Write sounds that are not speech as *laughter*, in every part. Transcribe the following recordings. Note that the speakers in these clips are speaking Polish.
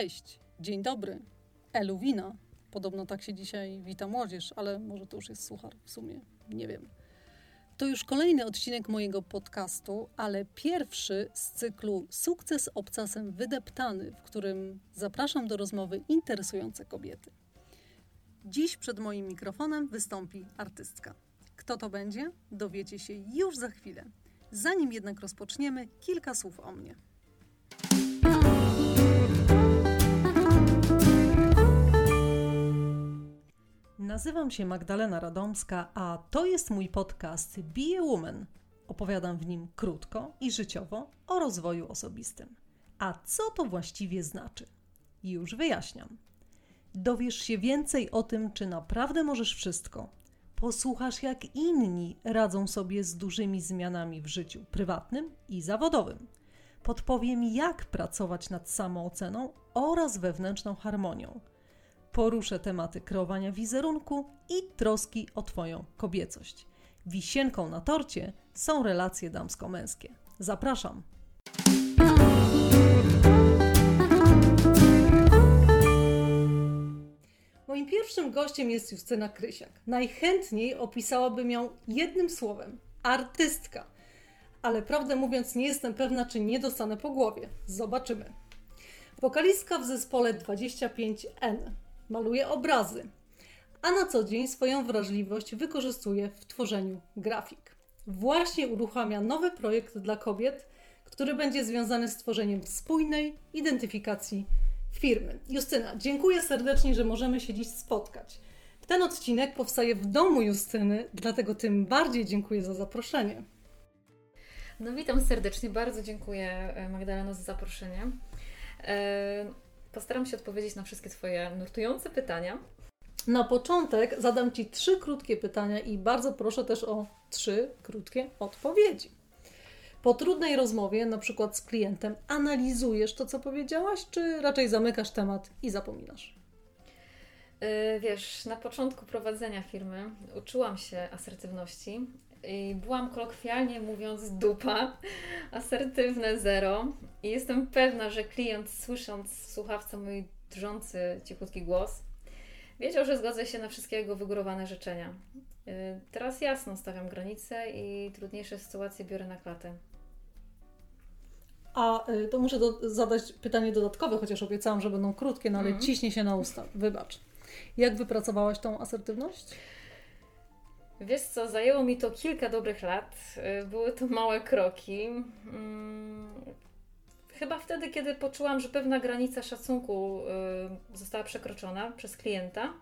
Cześć, dzień dobry. Eluwina. Podobno tak się dzisiaj wita młodzież, ale może to już jest suchar w sumie, nie wiem. To już kolejny odcinek mojego podcastu, ale pierwszy z cyklu Sukces obcasem wydeptany, w którym zapraszam do rozmowy interesujące kobiety. Dziś przed moim mikrofonem wystąpi artystka. Kto to będzie? Dowiecie się już za chwilę. Zanim jednak rozpoczniemy, kilka słów o mnie. Nazywam się Magdalena Radomska, a to jest mój podcast Be a Woman. Opowiadam w nim krótko i życiowo o rozwoju osobistym. A co to właściwie znaczy? Już wyjaśniam. Dowiesz się więcej o tym, czy naprawdę możesz wszystko. Posłuchasz, jak inni radzą sobie z dużymi zmianami w życiu prywatnym i zawodowym. Podpowiem, jak pracować nad samooceną oraz wewnętrzną harmonią poruszę tematy kreowania wizerunku i troski o Twoją kobiecość. Wisienką na torcie są relacje damsko-męskie. Zapraszam! Moim pierwszym gościem jest Justyna Krysiak. Najchętniej opisałabym ją jednym słowem artystka. Ale prawdę mówiąc, nie jestem pewna, czy nie dostanę po głowie. Zobaczymy. Wokalistka w zespole 25N maluje obrazy, a na co dzień swoją wrażliwość wykorzystuje w tworzeniu grafik. Właśnie uruchamia nowy projekt dla kobiet, który będzie związany z tworzeniem spójnej identyfikacji firmy. Justyna, dziękuję serdecznie, że możemy się dziś spotkać. Ten odcinek powstaje w domu Justyny, dlatego tym bardziej dziękuję za zaproszenie. No witam serdecznie, bardzo dziękuję e, Magdaleno za zaproszenie. Postaram się odpowiedzieć na wszystkie Twoje nurtujące pytania. Na początek zadam Ci trzy krótkie pytania i bardzo proszę też o trzy krótkie odpowiedzi. Po trudnej rozmowie, na przykład z klientem, analizujesz to, co powiedziałaś, czy raczej zamykasz temat i zapominasz? Yy, wiesz, na początku prowadzenia firmy uczyłam się asertywności byłam kolokwialnie mówiąc dupa, asertywne zero. I jestem pewna, że klient słysząc w słuchawce mój drżący, cichutki głos, wiedział, że zgodzę się na wszystkie jego wygórowane życzenia. Y, teraz jasno stawiam granice i trudniejsze sytuacje biorę na klatę. A y, to muszę do, zadać pytanie dodatkowe, chociaż obiecałam, że będą krótkie, no ale mm. ciśnie się na usta. Wybacz. Jak wypracowałaś tą asertywność? Wiesz co, zajęło mi to kilka dobrych lat. Y, były to małe kroki. Mm, chyba wtedy, kiedy poczułam, że pewna granica szacunku y, została przekroczona przez klienta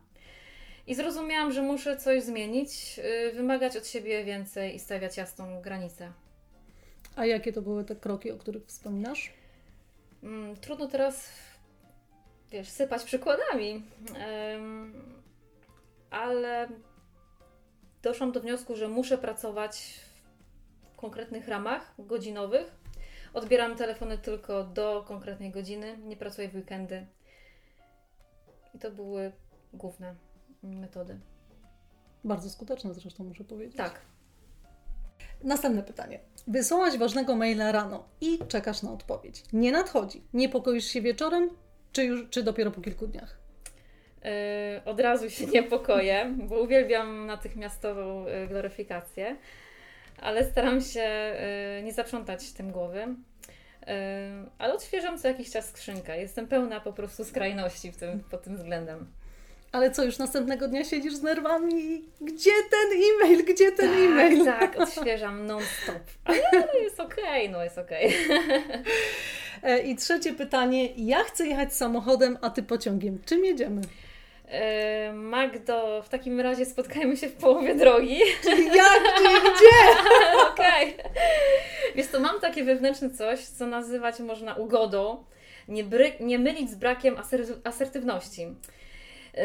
i zrozumiałam, że muszę coś zmienić, y, wymagać od siebie więcej i stawiać jasną granicę. A jakie to były te kroki, o których wspominasz? Mm, trudno teraz, wiesz, sypać przykładami, ale doszłam do wniosku, że muszę pracować w konkretnych ramach godzinowych. Odbieram telefony tylko do konkretnej godziny, nie pracuję w weekendy. I to były główne metody. Bardzo skuteczne zresztą, muszę powiedzieć. Tak. Następne pytanie. Wysłałaś ważnego maila rano i czekasz na odpowiedź. Nie nadchodzi. Niepokoisz się wieczorem, czy, już, czy dopiero po kilku dniach? Y, od razu się niepokoję, bo uwielbiam natychmiastową y, gloryfikację, ale staram się y, nie zaprzątać tym głowy. Ale odświeżam co jakiś czas skrzynkę. Jestem pełna po prostu skrajności w tym, pod tym względem. Ale co, już następnego dnia siedzisz z nerwami? Gdzie ten e-mail? Gdzie ten tak, e-mail? Tak, odświeżam non-stop. Ale jest okej, okay, no jest okej. Okay. E, I trzecie pytanie. Ja chcę jechać samochodem, a Ty pociągiem. Czym jedziemy? E, Magdo, w takim razie spotkajmy się w połowie drogi. Czyli jak, *laughs* czyli gdzie? Okej. Okay. Wiesz to mam takie wewnętrzne coś, co nazywać można ugodą. Nie, bry, nie mylić z brakiem asertywności. Yy,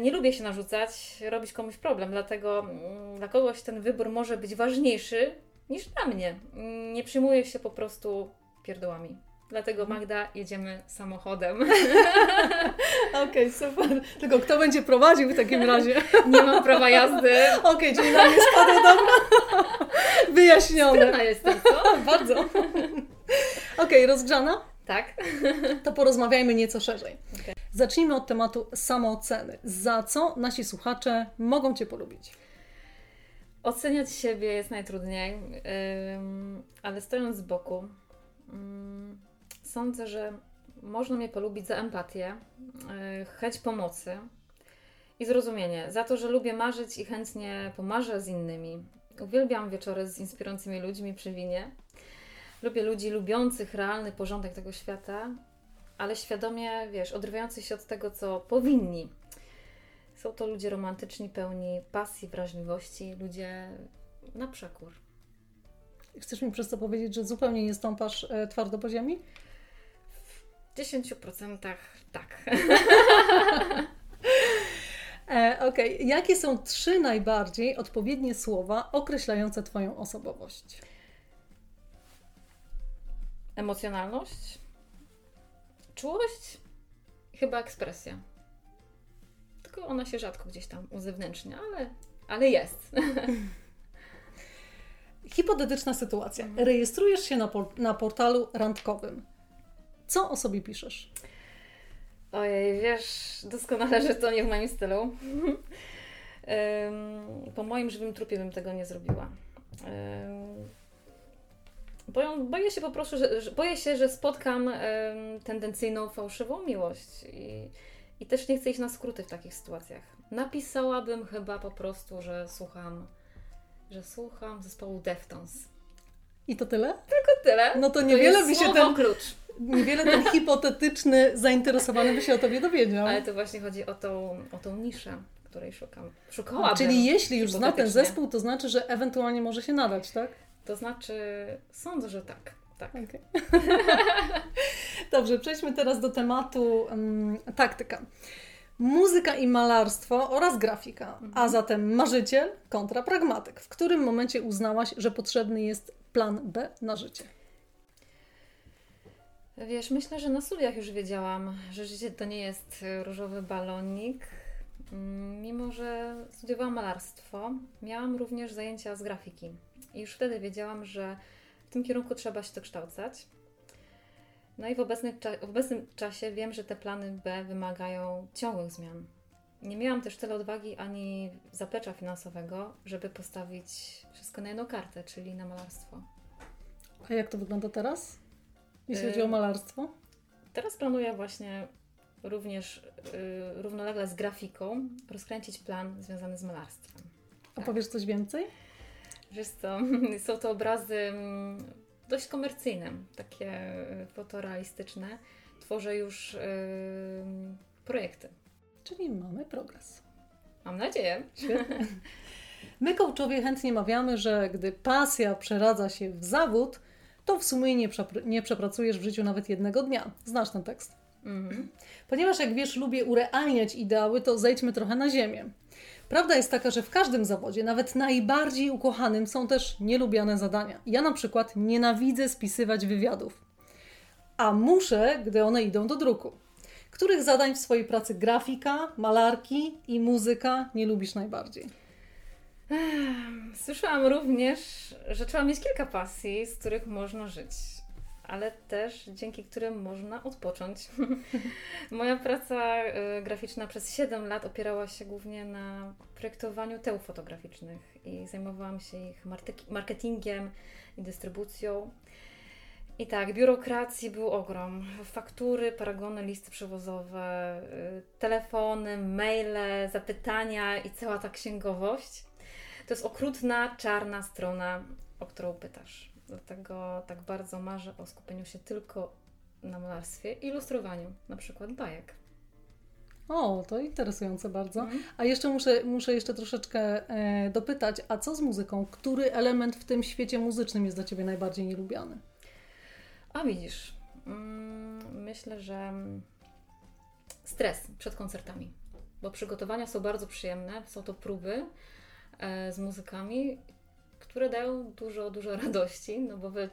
nie lubię się narzucać, robić komuś problem, dlatego yy, dla kogoś ten wybór może być ważniejszy niż dla mnie. Yy, nie przyjmuję się po prostu pierdołami. Dlatego mhm. Magda, jedziemy samochodem. *laughs* Okej, okay, super. Tylko kto będzie prowadził w takim razie? *laughs* Nie mam prawa jazdy. Okej, okay, czyli na mnie spadło, dobra. *laughs* Wyjaśnione. Jestem, co? Bardzo. Okej, okay, rozgrzana? Tak. To porozmawiajmy nieco szerzej. Okay. Zacznijmy od tematu samooceny. Za co nasi słuchacze mogą Cię polubić? Oceniać siebie jest najtrudniej, ale stojąc z boku, sądzę, że można mnie polubić za empatię, y, chęć pomocy i zrozumienie, za to, że lubię marzyć i chętnie pomarzę z innymi. Uwielbiam wieczory z inspirującymi ludźmi przy winie. Lubię ludzi lubiących realny porządek tego świata, ale świadomie, wiesz, odrywających się od tego, co powinni. Są to ludzie romantyczni, pełni pasji, wrażliwości, ludzie na przekór. Chcesz mi przez to powiedzieć, że zupełnie nie stąpasz e, twardo po ziemi? W 10% tak. *laughs* e, Okej, okay. jakie są trzy najbardziej odpowiednie słowa określające Twoją osobowość? Emocjonalność, czułość, chyba ekspresja. Tylko ona się rzadko gdzieś tam uzewnętrznia, ale, ale jest. *laughs* Hipotetyczna sytuacja. Mhm. Rejestrujesz się na, por na portalu randkowym. Co o sobie piszesz? Ojej, wiesz doskonale, że to nie w moim stylu. *laughs* po moim żywym trupie bym tego nie zrobiła. Boję, się po prostu, że, boję się, że spotkam tendencyjną, fałszywą miłość i, i też nie chcę iść na skróty w takich sytuacjach. Napisałabym chyba po prostu, że słucham że słucham zespołu Deftones. I to tyle? Tylko tyle. No to niewiele to by się ten klucz. Niewiele ten *laughs* hipotetyczny zainteresowany by się o tobie dowiedział. Ale to właśnie chodzi o tą, o tą niszę, której szukam. Szukałabym. Czyli jeśli już zna ten zespół, to znaczy, że ewentualnie może się nadać, tak? To znaczy, sądzę, że tak. Tak. Okay. *laughs* Dobrze, przejdźmy teraz do tematu um, taktyka muzyka i malarstwo oraz grafika, mhm. a zatem marzyciel kontra pragmatyk. W którym momencie uznałaś, że potrzebny jest plan B na życie? Wiesz, myślę, że na studiach już wiedziałam, że życie to nie jest różowy balonik. Mm, mimo, że studiowałam malarstwo, miałam również zajęcia z grafiki. I już wtedy wiedziałam, że w tym kierunku trzeba się dokształcać. No i w, w obecnym czasie wiem, że te plany B wymagają ciągłych zmian. Nie miałam też tyle odwagi ani zaplecza finansowego, żeby postawić wszystko na jedną kartę, czyli na malarstwo. A jak to wygląda teraz, jeśli chodzi o malarstwo? Teraz planuję właśnie również yy, równolegle z grafiką rozkręcić plan związany z malarstwem. A powiesz coś więcej? Wiesz co, *laughs* są to obrazy mm, dość komercyjnym, takie e, fotorealistyczne. Tworzę już yy, projekty. Czyli mamy progres. Mam nadzieję. Świetnie. *laughs* My coachowie chętnie mawiamy, że gdy pasja przeradza się w zawód, to w sumie nie, przepr- nie przepracujesz w życiu nawet jednego dnia. Znasz ten tekst? Mm-hmm. Ponieważ jak wiesz, lubię urealniać ideały, to zejdźmy trochę na ziemię. Prawda jest taka, że w każdym zawodzie, nawet najbardziej ukochanym, są też nielubiane zadania. Ja na przykład nienawidzę spisywać wywiadów, a muszę, gdy one idą do druku. Których zadań w swojej pracy grafika, malarki i muzyka nie lubisz najbardziej? Słyszałam również, że trzeba mieć kilka pasji, z których można żyć ale też dzięki którym można odpocząć. *laughs* Moja praca y, graficzna przez 7 lat opierała się głównie na projektowaniu teł fotograficznych i zajmowałam się ich marketingiem i dystrybucją. I tak, biurokracji był ogrom. Faktury, paragony, listy przewozowe, y, telefony, maile, zapytania i cała ta księgowość. To jest okrutna, czarna strona, o którą pytasz. Dlatego tak bardzo marzę o skupieniu się tylko na malarstwie i ilustrowaniu, na przykład bajek. O, to interesujące bardzo. Mm. A jeszcze muszę, muszę jeszcze troszeczkę e, dopytać, a co z muzyką? Który element w tym świecie muzycznym jest dla Ciebie najbardziej nielubiany? A widzisz, mm, myślę, że stres przed koncertami, bo przygotowania są bardzo przyjemne, są to próby e, z muzykami które dają dużo, dużo *laughs* radości, no bo wy,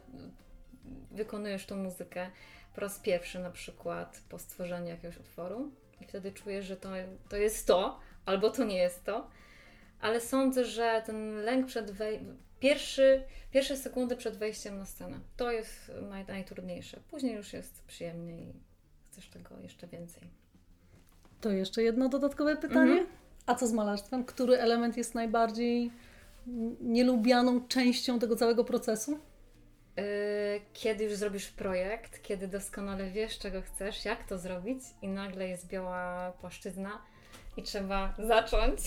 wykonujesz tą muzykę po raz pierwszy na przykład po stworzeniu jakiegoś utworu i wtedy czujesz, że to, to jest to, albo to nie jest to. Ale sądzę, że ten lęk przed, wej- pierwszy, pierwsze sekundy przed wejściem na scenę. To jest naj, najtrudniejsze. Później już jest przyjemnie i chcesz tego jeszcze więcej. To jeszcze jedno dodatkowe pytanie. Mhm. A co z malarstwem? Który element jest najbardziej nielubianą częścią tego całego procesu? Yy, kiedy już zrobisz projekt, kiedy doskonale wiesz, czego chcesz, jak to zrobić, i nagle jest biała płaszczyzna i trzeba zacząć.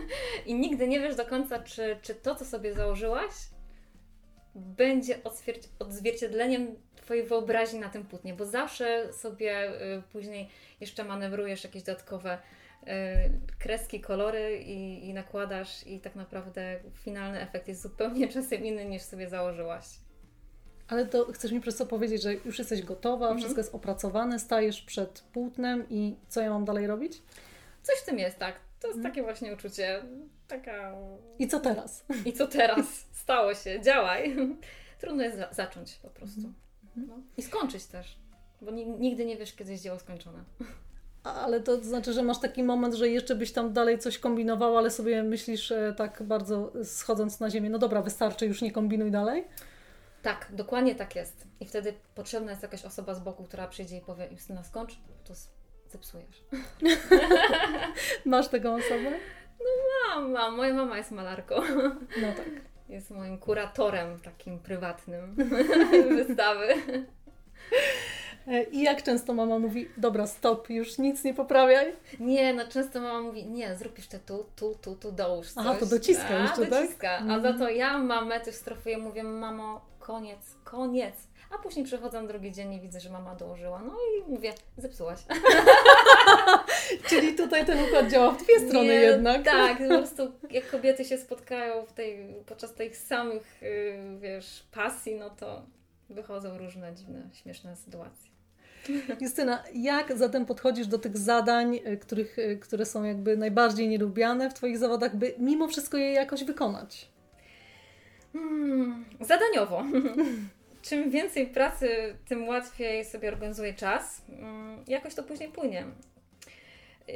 *laughs* I nigdy nie wiesz do końca, czy, czy to, co sobie założyłaś, będzie odzwierciedleniem Twojej wyobraźni na tym płótnie, bo zawsze sobie y, później jeszcze manewrujesz jakieś dodatkowe y, kreski, kolory i, i nakładasz, i tak naprawdę finalny efekt jest zupełnie *laughs* czasem inny niż sobie założyłaś. Ale to chcesz mi przez to powiedzieć, że już jesteś gotowa, mhm. wszystko jest opracowane, stajesz przed płótnem i co ja mam dalej robić? Coś w tym jest, tak. To jest mhm. takie właśnie uczucie, taka... I co teraz? I co teraz? Stało się, działaj. *laughs* Trudno jest za zacząć po prostu. Mhm. No. I skończyć też, bo nigdy nie wiesz, kiedy jest dzieło skończone. Ale to znaczy, że masz taki moment, że jeszcze byś tam dalej coś kombinował, ale sobie myślisz e, tak bardzo schodząc na ziemię, no dobra, wystarczy, już nie kombinuj dalej? Tak, dokładnie tak jest. I wtedy potrzebna jest jakaś osoba z boku, która przyjdzie i powie, Justyna skończ, to zepsujesz. *laughs* Masz taką osobę? No mam, mam. Moja mama jest malarką. No tak. Jest moim kuratorem takim prywatnym *laughs* wystawy. I jak często mama mówi, dobra, stop, już nic nie poprawiaj? Nie, no często mama mówi, nie, zrób jeszcze tu, tu, tu, tu, dołóż coś. Aha, to dociska A, jeszcze, dociska. tak? A za to ja mamę też strofuję, mówię, mamo, koniec, koniec. A później przychodzę drugi dzień i widzę, że mama dołożyła. No i mówię, zepsułaś. *laughs* Czyli tutaj ten układ działa w dwie strony Nie, jednak. Tak, po *laughs* prostu jak kobiety się spotkają w tej, podczas tych samych, y, wiesz, pasji, no to wychodzą różne dziwne, śmieszne sytuacje. *laughs* Justyna, jak zatem podchodzisz do tych zadań, y, których, y, które są jakby najbardziej nielubiane w Twoich zawodach, by mimo wszystko je jakoś wykonać? Hmm, zadaniowo. Czym więcej pracy, tym łatwiej sobie organizuję czas. Hmm, jakoś to później płynie. Yy,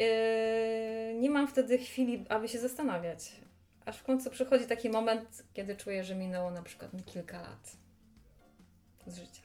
nie mam wtedy chwili, aby się zastanawiać. Aż w końcu przychodzi taki moment, kiedy czuję, że minęło na przykład kilka lat z życia.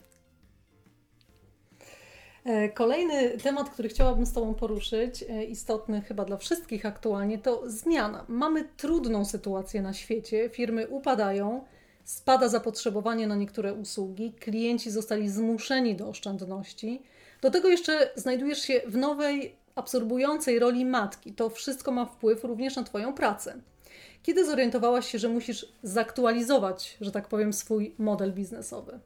E, kolejny temat, który chciałabym z Tobą poruszyć, e, istotny chyba dla wszystkich aktualnie, to zmiana. Mamy trudną sytuację na świecie, firmy upadają, spada zapotrzebowanie na niektóre usługi, klienci zostali zmuszeni do oszczędności. Do tego jeszcze znajdujesz się w nowej, absorbującej roli matki. To wszystko ma wpływ również na Twoją pracę. Kiedy zorientowałaś się, że musisz zaktualizować, że tak powiem, swój model biznesowy?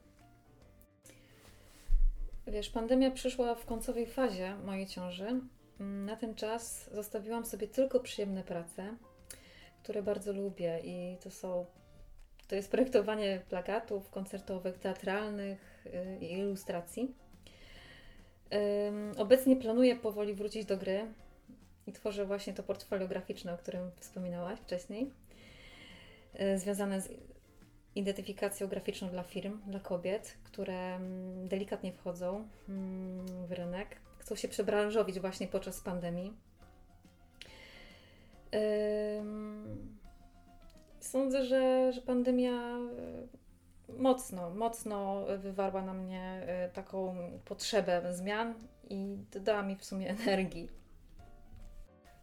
Wiesz, pandemia przyszła w końcowej fazie mojej ciąży. Na ten czas zostawiłam sobie tylko przyjemne prace, które bardzo lubię i to są to jest projektowanie plakatów koncertowych, teatralnych y, i ilustracji. Obecnie planuję powoli wrócić do gry i tworzę właśnie to portfolio graficzne, o którym wspominałaś wcześniej, y, związane z identyfikacją graficzną dla firm, dla kobiet, które mm, delikatnie wchodzą mm, w rynek, chcą się przebranżowić właśnie podczas pandemii. Sądzę, że, że pandemia e, mocno, mocno wywarła na mnie e, taką potrzebę zmian i dodała mi w sumie *laughs* energii.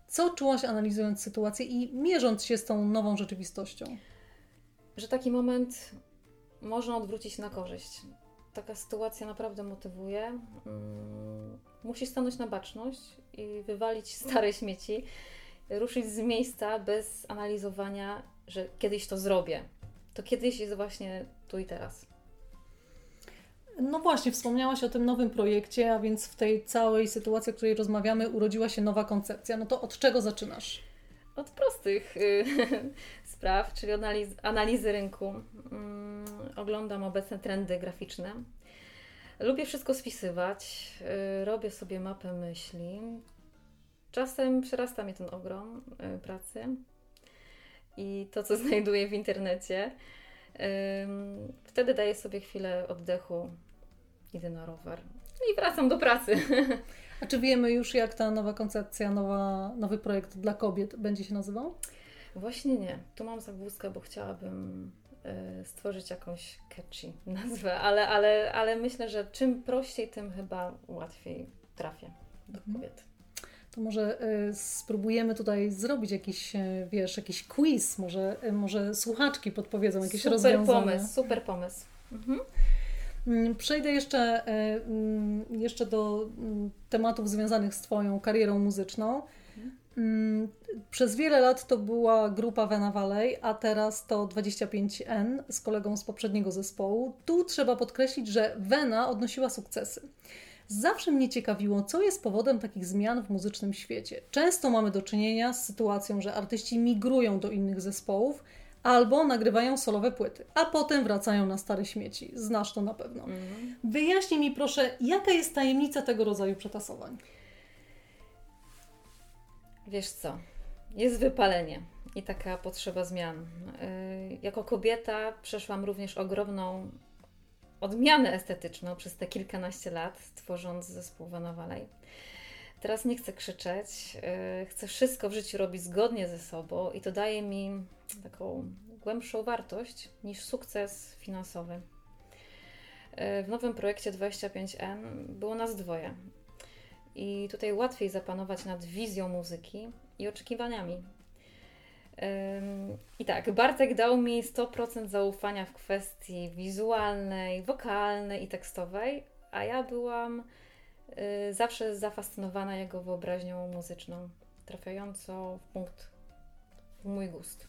Co czułaś analizując sytuację i mierząc się z tą nową rzeczywistością? że taki moment można odwrócić na korzyść. Taka sytuacja naprawdę motywuje. Mm, musisz stanąć na baczność i wywalić stare *laughs* śmieci, ruszyć z miejsca bez analizowania, że kiedyś to zrobię. To kiedyś jest właśnie tu i teraz. No właśnie, wspomniałaś o tym nowym projekcie, a więc w tej całej sytuacji, o której rozmawiamy, urodziła się nowa koncepcja. No to od czego zaczynasz? Od prostych y, *laughs* spraw, czyli analiz, analizy rynku. Mm, oglądam obecne trendy graficzne. Lubię wszystko spisywać, y, robię sobie mapę myśli. Czasem przerasta mnie ten ogrom y, pracy i to, co *laughs* znajduję w internecie. Wtedy daję sobie chwilę oddechu, idę na rower i wracam do pracy. *laughs* A czy wiemy już, jak ta nowa koncepcja, nowa, nowy projekt dla kobiet będzie się nazywał? Właśnie nie. Tu mam zagłózkę, bo chciałabym y, stworzyć jakąś catchy nazwę, ale, ale, ale myślę, że czym prościej, tym chyba łatwiej trafię do Mhm. kobiet. To może y, spróbujemy tutaj zrobić jakiś, y, wiesz, jakiś quiz, może, y, może słuchaczki podpowiedzą jakieś super rozwiązania. pomysł, super pomysł. Mhm. Mm, Przejdę jeszcze, mm, jeszcze do mm, tematów związanych z Twoją karierą muzyczną. Przez wiele lat to była grupa Vena Valley, a teraz to 25N z kolegą z poprzedniego zespołu. Tu trzeba podkreślić, że Vena odnosiła sukcesy. Zawsze mnie ciekawiło, co jest powodem takich zmian w muzycznym świecie. Często mamy do czynienia z sytuacją, że artyści migrują do innych zespołów albo nagrywają solowe płyty, a potem wracają na stare śmieci. Znasz to na pewno. Mhm. Wyjaśnij mi proszę, jaka jest tajemnica tego rodzaju przetasowań? Wiesz co, jest wypalenie i taka potrzeba zmian. Yy, Jako kobieta przeszłam również ogromną odmianę estetyczną przez te kilkanaście lat, tworząc zespół Vana Valley. Teraz nie chcę krzyczeć, yy, chcę wszystko w życiu robić zgodnie ze sobą i to daje mi taką głębszą wartość niż sukces finansowy. Yy, W nowym projekcie 25N było nas dwoje. I tutaj łatwiej zapanować nad wizją muzyki i oczekiwaniami. I tak, Bartek dał mi 100% zaufania w kwestii wizualnej, wokalnej i tekstowej, a ja byłam y, zawsze zafascynowana jego wyobraźnią muzyczną, trafiającą w punkt w mój gust.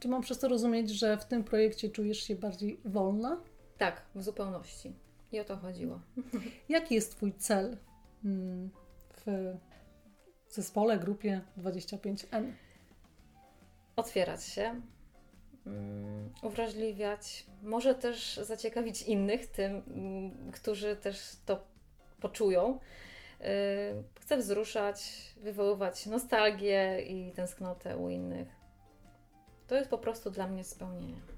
Czy mam przez to rozumieć, że w tym projekcie czujesz się bardziej wolna? Tak, w zupełności. I o to chodziło. *laughs* Jaki jest Twój cel mm, w zespole, grupie 25N? Otwierać się, mm, uwrażliwiać, może też zaciekawić innych tym, mm, którzy też to poczują. Yy, Chcę wzruszać, wywoływać nostalgię i tęsknotę u innych. To jest po prostu dla mnie spełnienie.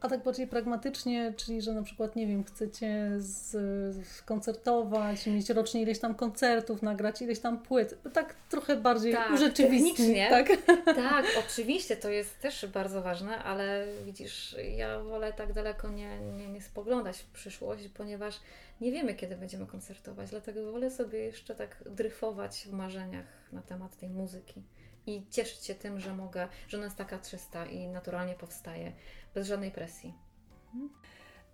A tak bardziej pragmatycznie, czyli że na przykład, nie wiem, chcecie z, koncertować, mieć rocznie ileś tam koncertów, nagrać ileś tam płyt. Tak trochę bardziej Tak, urzeczywistnić. technicznie. Tak? Tak, oczywiście, to jest też bardzo ważne, ale widzisz, ja wolę tak daleko nie, nie, nie spoglądać w przyszłość, ponieważ nie wiemy, kiedy będziemy koncertować, dlatego wolę sobie jeszcze tak dryfować w marzeniach na temat tej muzyki i cieszyć się tym, że mogę, że ona jest taka czysta i naturalnie powstaje, bez żadnej presji.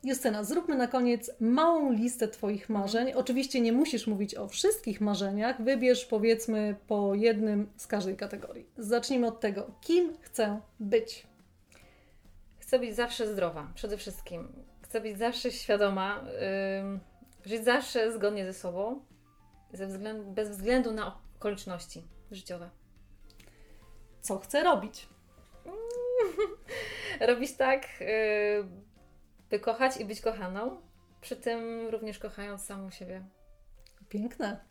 Justyna, zróbmy na koniec małą listę Twoich marzeń. Oczywiście nie musisz mówić o wszystkich marzeniach. Wybierz powiedzmy po jednym z każdej kategorii. Zacznijmy od tego, kim chcę być. Chcę być zawsze zdrowa, przede wszystkim. Chcę być zawsze świadoma, ym, żyć zawsze zgodnie ze sobą, ze względu, bez względu na okoliczności życiowe. Co chcę robić? *laughs* Robić tak, yy, by kochać i być kochaną, przy tym również kochając samą siebie. Piękne.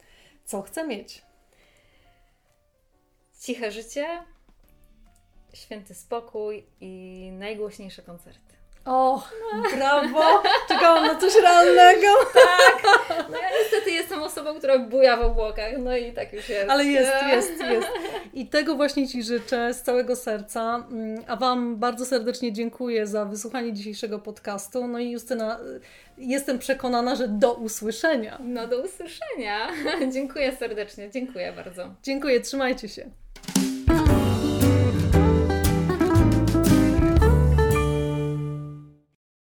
Co chcę mieć? Ciche życie, święty spokój i najgłośniejsze koncerty. O, brawo! *laughs* Czekałam na coś realnego. No ja niestety jestem osobą, która buja w obłokach, no i tak już jest. Ale jest, jest, jest. I tego właśnie Ci życzę z całego serca. Mm, A Wam bardzo serdecznie dziękuję za wysłuchanie dzisiejszego podcastu. No i Justyna, y, jestem przekonana, że do usłyszenia. No do usłyszenia. *laughs* dziękuję serdecznie, dziękuję bardzo. Dziękuję, trzymajcie się.